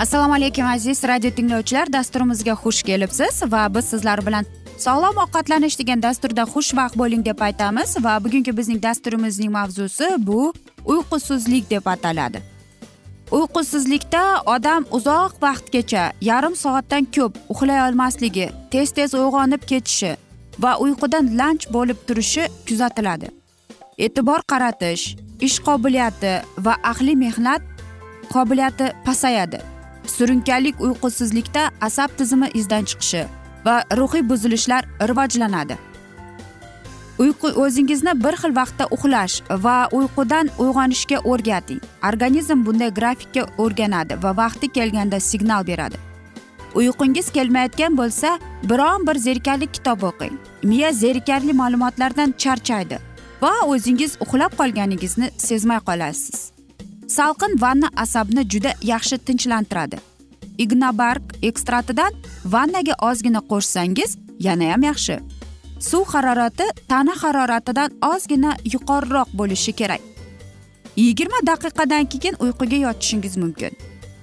assalomu alaykum aziz radio tinglovchilar. Dasturimizga xush kelibsiz va biz sizlar bilan sog'lom ovqatlanish degan dasturda xushvaqt bo'ling deb aytamiz va bugungi bizning dasturimizning mavzusi bu uyqusizlik deb ataladi. Uyqusizlikda odam uzoq vaqtgacha yarim soatdan ko'p uxlay olmasligi tez tez uyg'onib ketishi va uyqudan lanch bo'lib turishi kuzatiladi. E'tibor qaratish ish qobiliyati va ahli mehnat qobiliyati pasayadi. Surunkalik uyqusizlikda asab tizimi izdan chiqishi va ruhiy buzilishlar rivojlanadi. Uyqu o'zingizni bir xil vaqtda uxlash va uyqudan uyg'onishga o'rgating. Organizm bunday grafikka o'rganadi va vaqti kelganda signal beradi. Uyqungiz kelmayotgan bo'lsa biron bir zerikarli kitob o'qing. Miya zerikarli ma'lumotlardan charchaydi va o'zingiz uxlab qolganingizni sezmay qolasiz. Salqin vanna asabni juda yaxshi tinchlantiradi. Ignabarg ekstraktidan vannaga ozgina qo'shsangiz yanayam yaxshi. Suv harorati tana haroratidan ozgina yuqoriroq bo'lishi kerak. Yigirma daqiqadan keyin uyquga yotishingiz mumkin.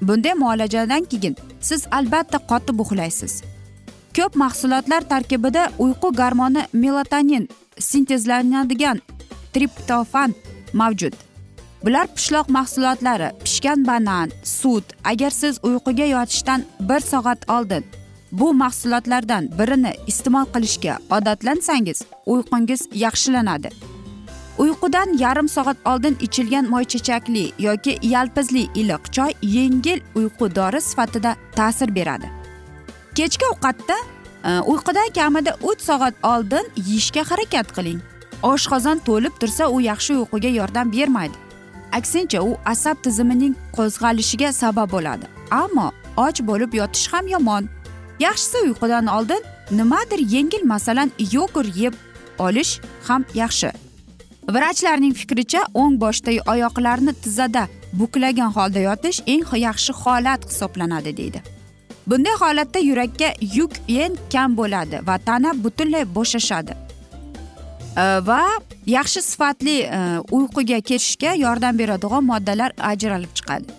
Bunday muolajadan keyin siz albatta qotib uxlaysiz. Ko'p mahsulotlar tarkibida uyqu gormoni melatonin sintezlanadigan triptofan mavjud. Bular pishloq mahsulotlari pishgan banan sut agar siz uyquga yotishdan bir soat oldin bu mahsulotlardan birini iste'mol qilishga odatlansangiz uyqungiz yaxshilanadi. Uyqudan yarim soat oldin ichilgan moychechakli yoki yalpizli iliq choy yengil uyqu dori sifatida ta'sir beradi. Kechki ovqatda e, uyqudan kamida uch soat oldin yeyishga harakat qiling. Oshqozon to'lib tursa u yaxshi uyquga yordam bermaydi. Aksincha u asab tizimining qo'zg'alishiga sabab bo'ladi. Ammo och bo'lib yotish ham yomon. Yaxshisi uyqudan oldin nimadir yengil masalan yogurt yeb olish ham yaxshi. Vrachlarning fikricha o'ng boshda oyoqlarni tizzada buklagan holda yotish eng yaxshi holat hisoblanadi deydi. Bunday holatda yurakka yuk eng kam bo'ladi va tana butunlay bo'shashadi. Э, va yaxshi sifatli э, uyquga ketishga yordam beradigan moddalar ajralib chiqadi.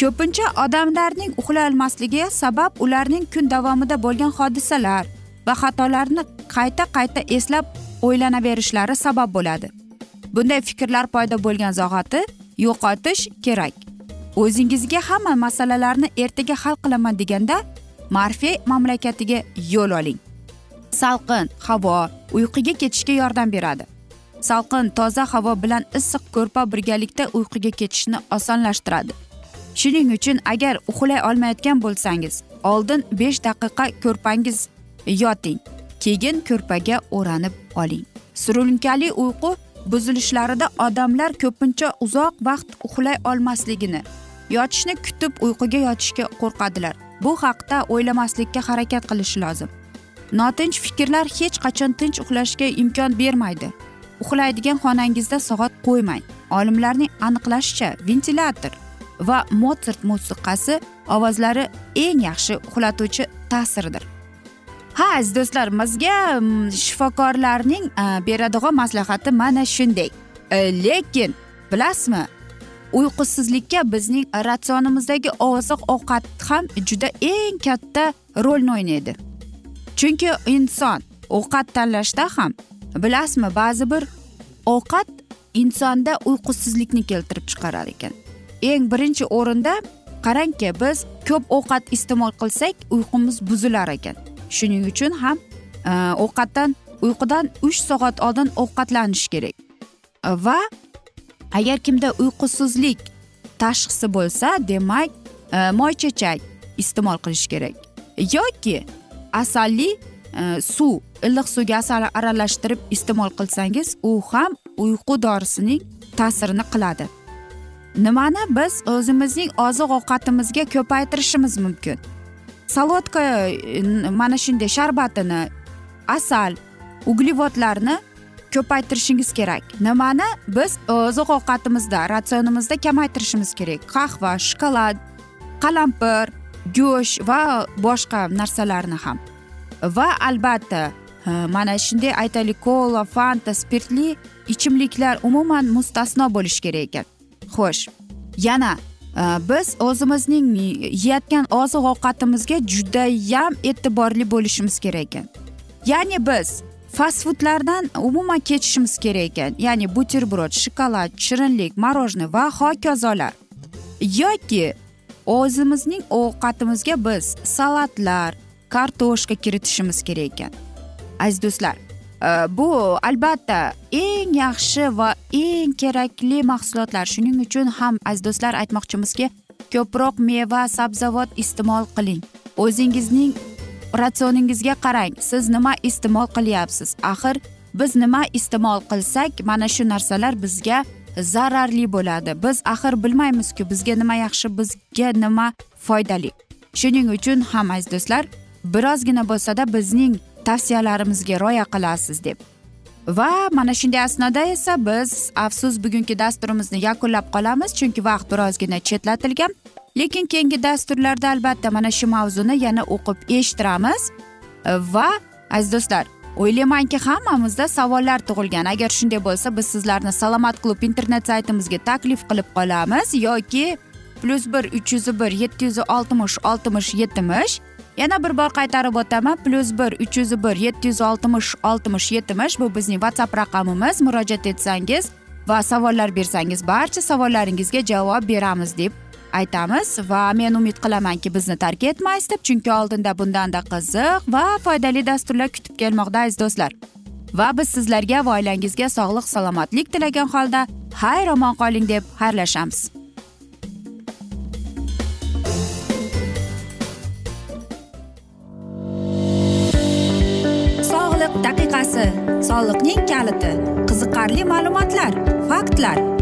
Ko'pincha odamlarning uxlay olmasligiga sabab ularning kun davomida bo'lgan hodisalar va xatolarni qayta qayta eslab o'ylanaverishlari sabab bo'ladi. Bunday fikrlar paydo bo'lgan zahoti yo'qotish kerak. O'zingizga hamma masalalarni ertaga hal qilaman deganda marfey mamlakatiga yo'l oling. Salqin havo uyquga ketishga yordam beradi. Salqin toza havo bilan issiq ko'rpa birgalikda uyquga ketishni osonlashtiradi. Shuning uchun agar uxlay olmayotgan bo'lsangiz oldin besh daqiqa ko'rpangiz yoting. Keyin ko'rpaga o'ranib oling. Surunkali uyqu buzilishlarida odamlar ko'pincha uzoq vaqt uxlay olmasligini yotishni kutib uyquga yotishga qo'rqadilar. Bu haqda o'ylamaslikka harakat qilish lozim. Notinch fikrlar hech qachon tinch uxlashga imkon bermaydi. Uxlaydigan xonangizda soat qo'ymang. Olimlarning aniqlashicha ventilyator va motsart musiqasi ovozlari eng yaxshi uxlatuvchi ta'sirdir ha aziz do'stlar bizga mm, shifokorlarning e, beradigan maslahati mana shunday. E, lekin bilasizmi uyqusizlikka bizning ratsionimizdagi oziq ovqat ham juda eng katta rolni o'ynaydi. Chunki inson ovqat tanlashda ham bilasizmi ba'zi bir ovqat insonda uyqusizlikni keltirib chiqarar ekan. Eng birinchi o'rinda qarangki biz ko'p ovqat iste'mol qilsak uyqumiz buzilar ekan. Shuning uchun ham e, ovqatdan uyqudan uch soat oldin ovqatlanish kerak. Va agar kimda uyqusizlik tashxisi bo'lsa demak e, moychechak iste'mol qilish kerak. Yoki asalli e, suv iliq suvga asal aralashtirib iste'mol qilsangiz u ham uyqu dorisining ta'sirini qiladi. Nimani biz o'zimizning oziq ovqatimizga ko'paytirishimiz mumkin? Salotka e, mana shunday sharbatini asal uglevodlarni ko'paytirishingiz kerak. Nimani biz oziq ovqatimizda ratsionimizda kamaytirishimiz kerak? Qahva shokolad qalampir go'sht va boshqa narsalarni ham. Va albatta mana shunday aytaylik kola fanta spirtli ichimliklar umuman mustasno bo'lishi kerak ekan. Xo'sh yana biz o'zimizning yeyotgan oziq ovqatimizga judayam e'tiborli bo'lishimiz kerak ekan. Ya'ni biz fast foodlardan umuman kechishimiz kerak ekan. Ya'ni buterbrod shokolad shirinlik мороженое va hokazolar. Yoki o'zimizning ovqatimizga biz salatlar kartoshka kiritishimiz kerak ekan. Aziz do'stlar e, bu albatta eng yaxshi va eng kerakli mahsulotlar. Shuning uchun ham aziz do'stlar aytmoqchimizki ko'proq meva sabzavot iste'mol qiling. O'zingizning ratsioningizga qarang siz nima iste'mol qilyapsiz? Axir biz nima iste'mol qilsak mana shu narsalar bizga zararli bo'ladi. Biz axir bilmaymizku bizga nima yaxshi bizga nima foydali. Shuning uchun ham aziz do'stlar birozgina bo'lsada bizning tavsiyalarimizga rioya qilasiz deb. Va mana shunday asnoda esa biz afsus bugungi dasturimizni yakunlab qolamiz chunki vaqt birozgina chetlatilgan. Lekin keyingi dasturlarda albatta mana shu mavzuni yana o'qib eshittiramiz. Va aziz do'stlar o'ylaymanki hammamizda savollar tug'ilgan. Agar shunday bo'lsa biz sizlarni salomat klub internet saytimizga taklif qilib qolamiz yoki plyus bir uch yuz bir yetti yuz oltmish oltmish yetmish. Yana bir bor qaytarib o'taman. Plyus bir uch yuz bir yetti yuz oltmish oltmish yetmish. Bu bizning whatsapp raqamimiz. Murojaat etsangiz va savollar bersangiz barcha savollaringizga javob beramiz deb aytamiz va men umid qilamanki bizni tark etmaysiz deb chunki oldinda bundanda qiziq va foydali dasturlar kutib kelmoqda aziz do'stlar. Va biz sizlarga va oilangizga sog'lik salomatlik tilagan holda xayr omon qoling deb xayrlashamiz. Sog'liq daqiqasi soliqning kaliti qiziqarli ma'lumotlar faktlar.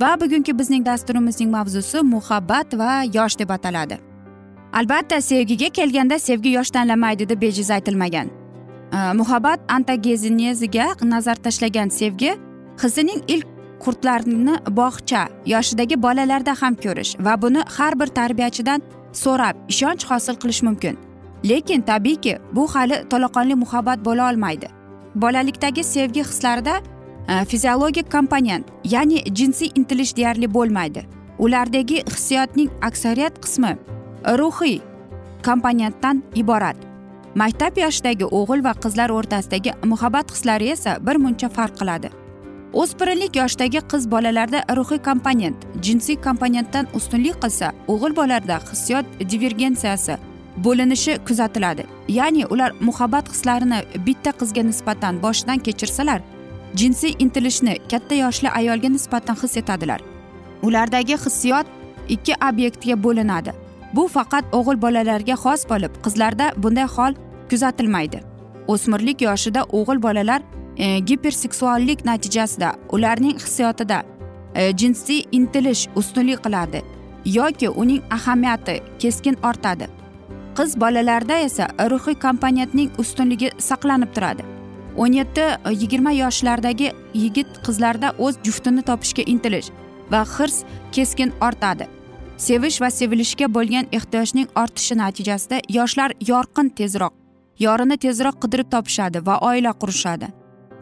Va bugungi bizning dasturimizning mavzusi muhabbat va yosh deb ataladi. Albatta sevgiga kelganda sevgi yosh tanlamaydi deb bejiz aytilmagan. Muhabbat antagezineziga nazar tashlagan sevgi hissining ilk qurtlarini bog'cha yoshidagi bolalarda ham ko'rish va buni har bir tarbiyachidan so'rab ishonch hosil qilish mumkin. Lekin tabiiyki bu hali to'laqonli muhabbat bo'la olmaydi. Bolalikdagi sevgi hislarida fiziologik komponent ya'ni jinsiy intilish deyarli bo'lmaydi ulardagi hissiyotning aksariyat qismi ruhiy komponentdan iborat maktab yoshidagi o'g'il va qizlar o'rtasidagi muhabbat hislari esa bir muncha farq qiladi. O'spirinlik yoshdagi qiz bolalarda ruhiy komponent jinsiy komponentdan ustunlik qilsa o'g'il bolalarda hissiyot divergensiyasi bo'linishi kuzatiladi. Ya'ni ular muhabbat hislarini bitta qizga nisbatan boshidan kechirsalar jinsiy intilishni katta yoshli ayolga nisbatan his etadilar. Ulardagi hissiyot ikki obyektga bo'linadi. Bu faqat o'g'il bolalarga xos bo'lib qizlarda bunday hol kuzatilmaydi. O'smirlik yoshida o'g'il bolalar e, giperseksuallik natijasida ularning hissiyotida e, jinsiy intilish ustunlik qiladi yoki uning ahamiyati keskin ortadi. Qiz bolalarda esa ruhiy komponentning ustunligi saqlanib turadi. O'n yetti e, yigirma yoshlardagi yigit qizlarda o'z juftini topishga intilish va hirs keskin ortadi. Sevish va sevilishga bo'lgan ehtiyojning ortishi natijasida yoshlar yorqin tezroq yorini tezroq qidirib topishadi va oila qurishadi.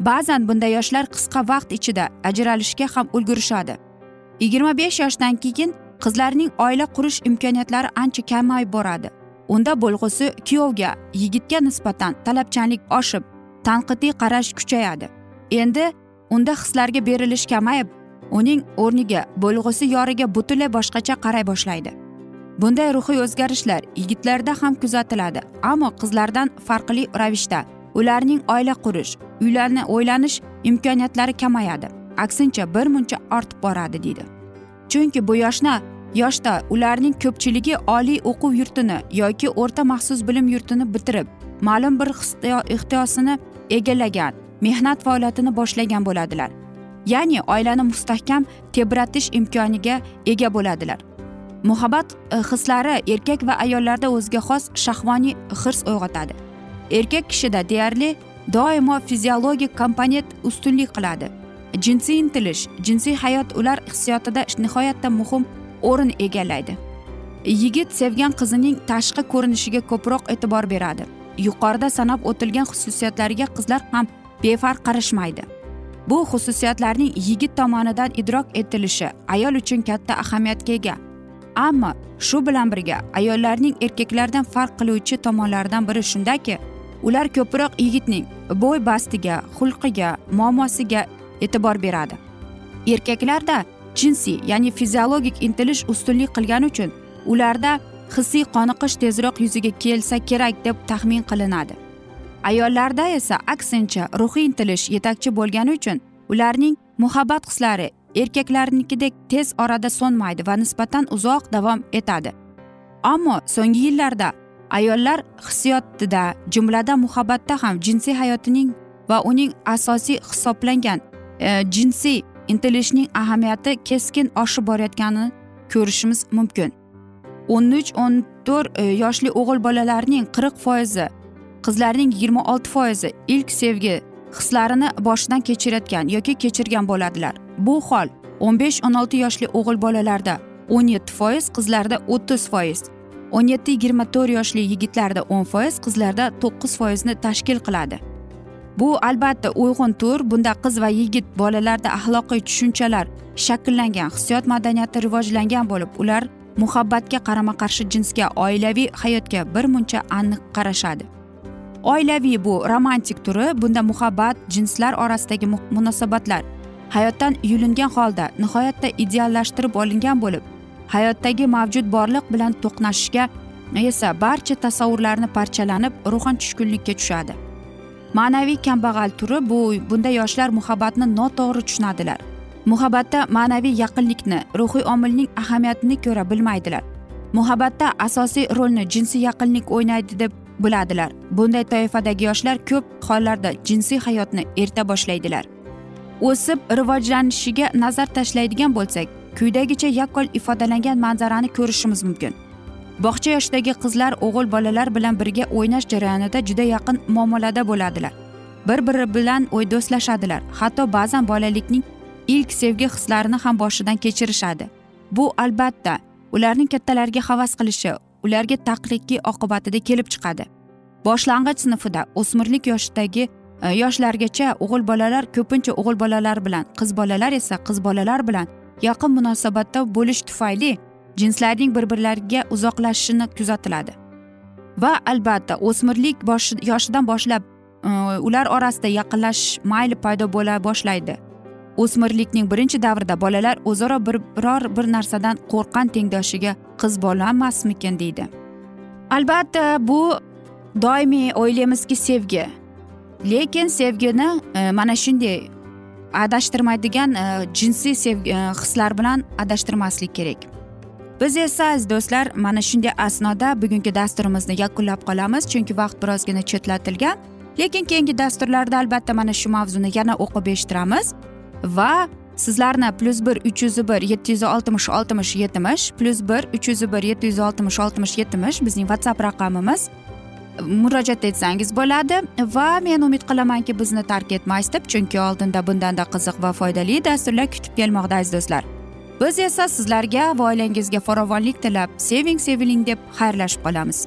Ba'zan bunday yoshlar qisqa vaqt ichida ajralishga ham ulgurishadi. Yigirma besh yoshdan keyin qizlarning oila qurish imkoniyatlari ancha kamayib boradi. Unda bo'lg'usi kuyovga yigitga nisbatan talabchanlik oshib tanqidiy qarash kuchayadi. Endi unda hislarga berilish kamayib uning o'rniga bo'lg'usi yoriga butunlay boshqacha qaray boshlaydi. Bunday ruhiy o'zgarishlar yigitlarda ham kuzatiladi ammo qizlardan farqli ravishda ularning oila qurish uylarni o'ylanish imkoniyatlari kamayadi. Aksincha bir muncha ortib boradi deydi. Chunki bu yoshna yoshda ularning ko'pchiligi oliy o'quv yurtini yoki o'rta maxsus bilim yurtini bitirib ma'lum bir ixtiyosini egallagan mehnat faoliyatini boshlagan bo'ladilar. Ya'ni oilani mustahkam tebratish imkoniga ega bo'ladilar. Muhabbat e, hislari erkak va ayollarda o'ziga xos shahvoniy hirs uyg'otadi. Erkak kishida deyarli doimo fiziologik komponent ustunlik qiladi. Jinsiy intilish jinsiy hayot ular hissiyotida nihoyatda muhim o'rin egallaydi. Yigit sevgan qizining tashqi ko'rinishiga ko'proq e'tibor beradi. Yuqorida sanab o'tilgan xususiyatlariga qizlar ham befarq qarashmaydi. Bu xususiyatlarning yigit tomonidan idrok etilishi ayol uchun katta ahamiyatga ega. Ammo shu bilan birga ayollarning erkaklardan farq qiluvchi tomonlaridan biri shundaki ular ko'proq yigitning bo'y bastiga xulqiga muammosiga e'tibor beradi. Erkaklarda jinsiy ya'ni fiziologik intilish ustunlik qilgani uchun ularda hissiy qoniqish tezroq yuzaga kelsa kerak deb taxmin qilinadi. Ayollarda esa aksincha ruhiy intilish yetakchi bo'lgani uchun ularning muhabbat hislari erkaklarnikidek tez orada so'nmaydi va nisbatan uzoq davom etadi. Ammo so'nggi yillarda ayollar hissiyotida jumladan muhabbatda ham jinsiy hayotining va uning asosiy hisoblangan e, jinsiy intilishning ahamiyati keskin oshib borayotganini ko'rishimiz mumkin. O'n uch o'n to'rt e, yoshli o'g'il bolalarning qirq foizi qizlarning yigirma olti foizi ilk sevgi hislarini boshidan kechirayotgan yoki kechirgan bo'ladilar. Bu hol o'n besh o'n olti yoshli o'g'il bolalarda o'n yetti foiz qizlarda o'ttiz foiz o'n yetti yigirma to'rt yoshli yigitlarda o'n foiz qizlarda to'qqiz foizni tashkil qiladi. Bu albatta uyg'un tur bunda qiz va yigit bolalarda axloqiy tushunchalar shakllangan hissiyot madaniyati rivojlangan bo'lib ular muhabbatga qarama qarshi jinsga oilaviy hayotga bir muncha aniq qarashadi. Oilaviy bu romantik turi bunda muhabbat jinslar orasidagi munosabatlar. Hayotdan yulingan holda nihoyatda ideallashtirib olingan bo'lib hayotdagi mavjud borliq bilan to'qnashishga esa barcha tasavvurlarni parchalanib ruhan tushkunlikka tushadi. Ma'naviy kambag'al turi bu bunda yoshlar muhabbatni noto'g'ri tushunadilar. Muhabbatda ma'naviy yaqinlikni ruhiy omilning ahamiyatini ko'ra bilmaydilar. Muhabbatda asosiy rolni jinsiy yaqinlik o'ynaydi deb biladilar. Bunday toifadagi yoshlar ko'p hollarda jinsiy hayotni erta boshlaydilar. O'sib rivojlanishiga nazar tashlaydigan bo'lsak quyidagicha yakkol ifodalangan manzarani ko'rishimiz mumkin. Bog'cha yoshidagi qizlar o'g'il bolalar bilan birga o'ynash jarayonida juda yaqin muomalada bo'ladilar. Bir biri bilan o'y do'stlashadilar hatto ba'zan bolalikning ilk sevgi hislarini ham boshidan kechirishadi. Bu albatta ularning kattalarga havas qilishi ularga taqlidki oqibatida kelib chiqadi. Boshlang'ich sinfida o'smirlik yoshidagi e, yoshlargacha o'g'il bolalar ko'pincha o'g'il bolalar bilan qiz bolalar esa qiz bolalar bilan yaqin munosabatda bo'lish tufayli jinslarning bir birlariga uzoqlashishini kuzatiladi va albatta o'smirlik yoshidan boshlab e, ular orasida yaqinlashish mayli paydo bo'la boshlaydi. O'smirlikning birinchi davrida bolalar o'zaro bir biror bir narsadan qo'rqqan tengdoshiga qiz bolamasmikin deydi. Albatta bu doimiy o'ylaymizki sevgi. Lekin sevgini e, mana shunday adashtirmaydigan e, jinsiy sevgi e, hislar bilan adashtirmaslik kerak. Biz esa aziz do'stlar mana shunday asnoda bugungi dasturimizni yakunlab qolamiz chunki vaqt birozgina chetlatilgan. Lekin keyingi dasturlarda albatta mana shu mavzuni yana o'qib eshittiramiz. Va sizlarni plyus bir uch yuz bir yetti yuz oltmish oltmish yetmish plyus bir uch yuz bir yetti yuz oltmish oltmish yetmish bizning whatsapp raqamimiz. Murojaat etsangiz bo'ladi. Va men umid qilamanki bizni tark etmaysiz deb chunki oldinda bundanda qiziq va foydali dasturlar kutib kelmoqda aziz do'stlar. Biz esa sizlarga va oilangizga farovonlik tilab seving seviling deb xayrlashib qolamiz.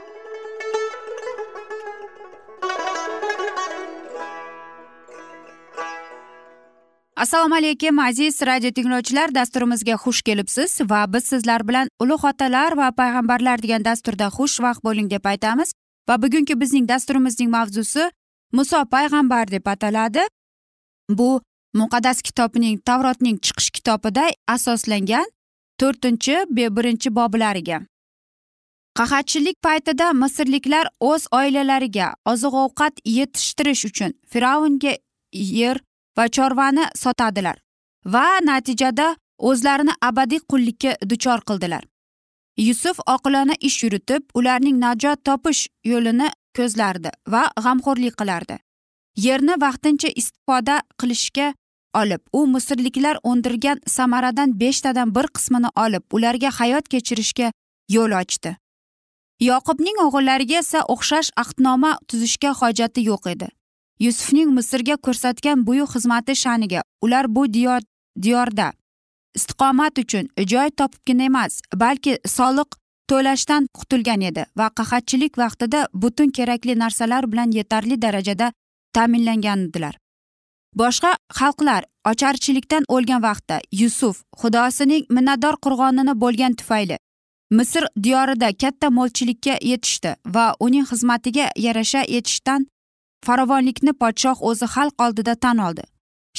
Assalomu alaykum aziz radio tinglovchilar dasturimizga xush kelibsiz va biz sizlar bilan ulug' otalar va payg'ambarlar degan dasturda xushvaqt bo'ling deb aytamiz. Va bugungi bizning dasturimizning mavzusi muso payg'ambar deb ataladi. Bu muqaddas kitobning tavrotning chiqish kitobida asoslangan to'rtinchi birinchi boblariga. Qahatchilik paytida misrliklar o'z oilalariga oziq ovqat yetishtirish uchun fir'avnga yer va chorvani sotadilar va natijada o'zlarini abadiy qullikka duchor qildilar. Yusuf oqilona ish yuritib ularning najot topish yo'lini ko'zlardi va g'amxo'rlik qilardi. Yerni vaqtincha istifoda qilishga olib u misrliklar o'ndirgan samaradan beshtadan bir qismini olib ularga hayot kechirishga yo'l ochdi. Yoqubning o'g'illariga esa o'xshash ahdnoma tuzishga hojati yo'q edi. Yusufning misrga ko'rsatgan buyuk xizmati sha'niga ular bu diyor diyorda. Istiqomat uchun joy topibgina emas balki soliq to'lashdan qutulgan edi va qahatchilik vaqtida butun kerakli narsalar bilan yetarli darajada ta'minlangandilar. Boshqa xalqlar ocharchilikdan o'lgan vaqtda yusuf xudosining minnatdor qurg'onini bo'lgan tufayli misr diyorida katta mo'lchilikka yetishdi va uning xizmatiga yarasha yetishdan farovonlikni podshoh o'zi xalq oldida tan oldi.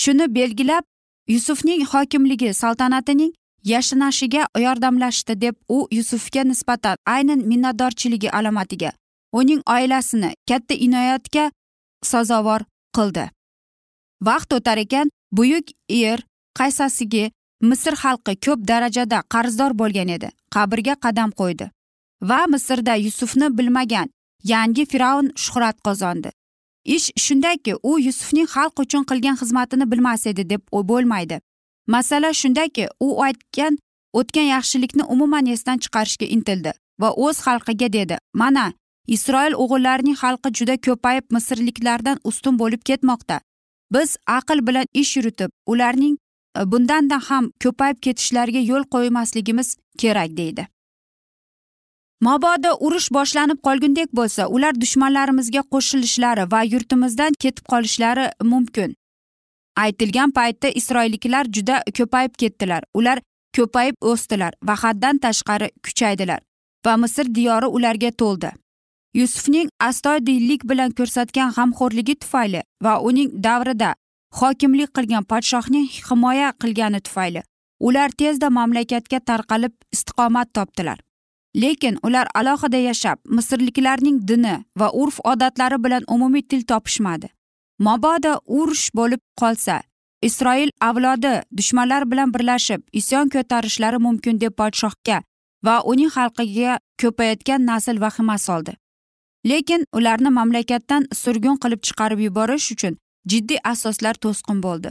Shuni belgilab yusufning hokimligi saltanatining yashinashiga yordamlashdi deb u yusufga nisbatan aynan minnatdorchiligi alomatiga uning oilasini katta inoyatga sazovor qildi. Vaqt o'tar ekan buyuk er qaysasiga misr xalqi ko'p darajada qarzdor bo'lgan edi qabrga qadam qo'ydi va misrda yusufni bilmagan yangi fir'avn shuhrat qozondi. Ish shundaki u yusufning xalq uchun qilgan xizmatini bilmas edi deb bo'lmaydi. Masala shundaki u aytgan o'tgan yaxshilikni umuman esdan chiqarishga intildi va o'z xalqiga dedi mana isroil o'g'illarining xalqi juda ko'payib misrliklardan ustun bo'lib ketmoqda. Biz aql bilan ish yuritib ularning e, bundanda ham ko'payib ketishlariga yo'l qo'ymasligimiz kerak deydi. Mabodo urush boshlanib qolgundek bo'lsa ular dushmanlarimizga qo'shilishlari va yurtimizdan ketib qolishlari mumkin. Aytilgan paytda isroilliklar juda ko'payib ketdilar. Ular ko'payib o'sdilar va haddan tashqari kuchaydilar va misr diyori ularga to'ldi. Yusufning astoydillik bilan ko'rsatgan g'amxo'rligi tufayli va uning davrida hokimlik qilgan podshohning himoya qilgani tufayli ular tezda mamlakatga tarqalib istiqomat topdilar. Lekin ular alohida yashab misrliklarning dini va urf odatlari bilan umumiy til topishmadi. Mabodo urush bo'lib qolsa isroil avlodi dushmanlar bilan birlashib isyon ko'tarishlari mumkin deb podshohga va uning xalqiga ko'payayotgan nasl vahima soldi. Lekin ularni mamlakatdan surgun qilib chiqarib yuborish uchun jiddiy asoslar to'sqin bo'ldi.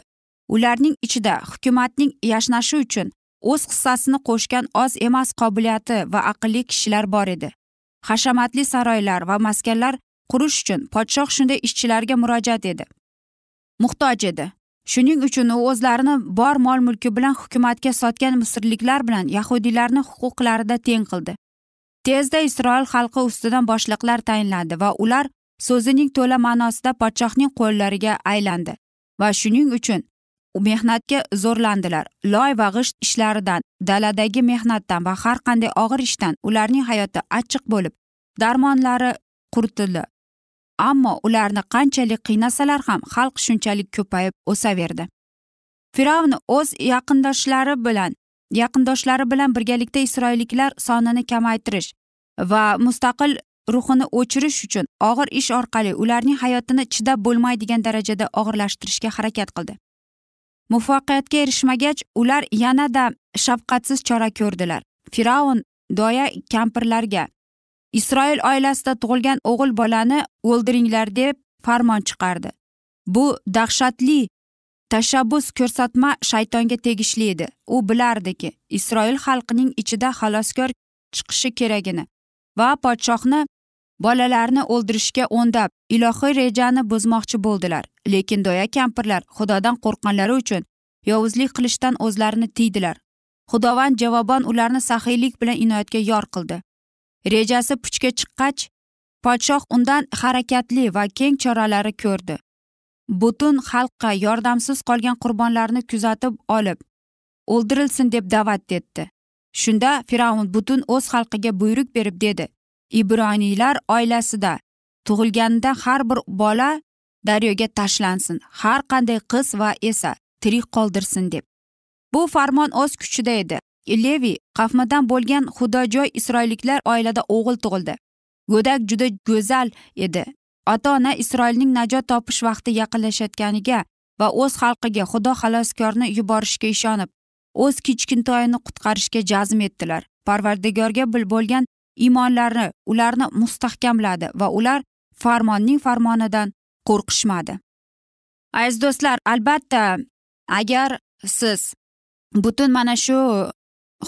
Ularning ichida hukumatning yashnashi uchun o'z hissasini qo'shgan oz emas qobiliyati va aqlli kishilar bor edi. Hashamatli saroylar va maskanlar qurish uchun podshoh shunday ishchilarga murojaat edi. Muhtoj edi. Shuning uchun u o'zlarini bor mol mulki bilan hukumatga sotgan misrliklar bilan yahudiylarni huquqlarida teng qildi. Tezda isroil xalqi ustidan boshliqlar tayinlandi va ular so'zining to'la ma'nosida podshohning qo'llariga aylandi va shuning uchun mehnatga zo'rlandilar. Loy va g'isht ishlaridan daladagi mehnatdan va har qanday og'ir ishdan ularning hayoti achchiq bo'lib darmonlari quritildi. Ammo ularni qanchalik qiynasalar ham xalq shunchalik ko'payib o'saverdi. Fir'avn o'z yaqindoshlari bilan yaqindoshlari bilan birgalikda isroilliklar sonini kamaytirish va mustaqil ruhini o'chirish uchun og'ir ish orqali ularning hayotini chidab bo'lmaydigan darajada og'irlashtirishga harakat qildi. Muvaffaqiyatga erishmagach ular yanada shafqatsiz chora ko'rdilar. Fir'avn doya kampirlarga isroil oilasida tug'ilgan o'g'il bolani o'ldiringlar deb farmon chiqardi. Bu dahshatli tashabbus ko'rsatma shaytonga tegishli edi. U bilardiki isroil xalqining ichida xaloskor chiqishi keragini va podshohni bolalarni o'ldirishga o'ndab ilohiy rejani buzmoqchi bo'ldilar. Lekin doya kampirlar xudodan qo'rqqanlari uchun yovuzlik qilishdan o'zlarini tiydilar. Xudovand javoban ularni saxiylik bilan inoyatga yor qildi. Rejasi puchga chiqqach podshoh undan harakatli va keng choralari ko'rdi. Butun xalqqa yordamsiz qolgan qurbonlarni kuzatib olib o'ldirilsin deb da'vat etdi. Shunda fir'avn butun o'z xalqiga buyruq berib dedi. Ibroniylar oilasida tug'ilganda har bir bola daryoga tashlansin har qanday qiz va esa tirik qoldirsin deb. Bu farmon o'z kuchida edi. Levi qafmadan bo'lgan xudojoy isroilliklar oilada o'g'il tug'ildi. Go'dak juda go'zal edi. Ota ona isroilning najot topish vaqti yaqinlashayotganiga va o'z xalqiga xudo xaloskorni yuborishga ishonib o'z kichkintoyini qutqarishga jazm etdilar. Parvardigorga bo'lgan iymonlari ularni mustahkamladi va ular farmonning farmonidan qo'rqishmadi. Aziz do'stlar albatta agar siz butun mana shu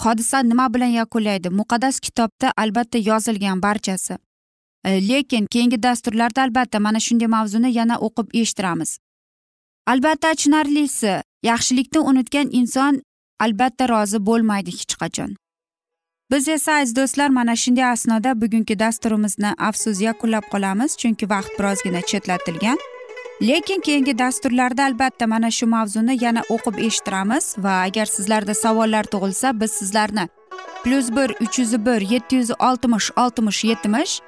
hodisa nima bilan yakunlaydi? Muqaddas kitobda albatta yozilgan barchasi. E, lekin keyingi dasturlarda albatta mana shunday mavzuni yana o'qib eshittiramiz. Albatta achinarlisi yaxshilikni unutgan inson albatta rozi bo'lmaydi hech qachon. Biz esa aziz do'stlar mana shunday asnoda bugungi dasturimizni afsus yakunlab qolamiz chunki vaqt birozgina chetlatilgan. Lekin keyingi dasturlarda albatta mana shu mavzuni yana o'qib eshittiramiz va agar sizlarda savollar tug'ilsa biz sizlarni plyus bir uch yuz bir yetti yuz oltmish oltmish yetmish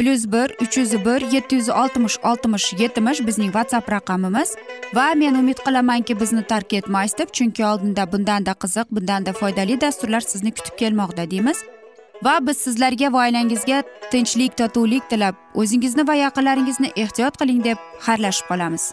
plyus bir uch yuz bir yetti yuz oltmish oltmish yetmish bizning whatsapp raqamimiz. Va men umid qilamanki bizni tark etmaysiz deb chunki oldinda bundanda qiziq bundanda foydali dasturlar sizni kutib kelmoqda deymiz. Va biz sizlarga va oilangizga tinchlik totuvlik tilab o'zingizni va yaqinlaringizni ehtiyot qiling deb xayrlashib qolamiz.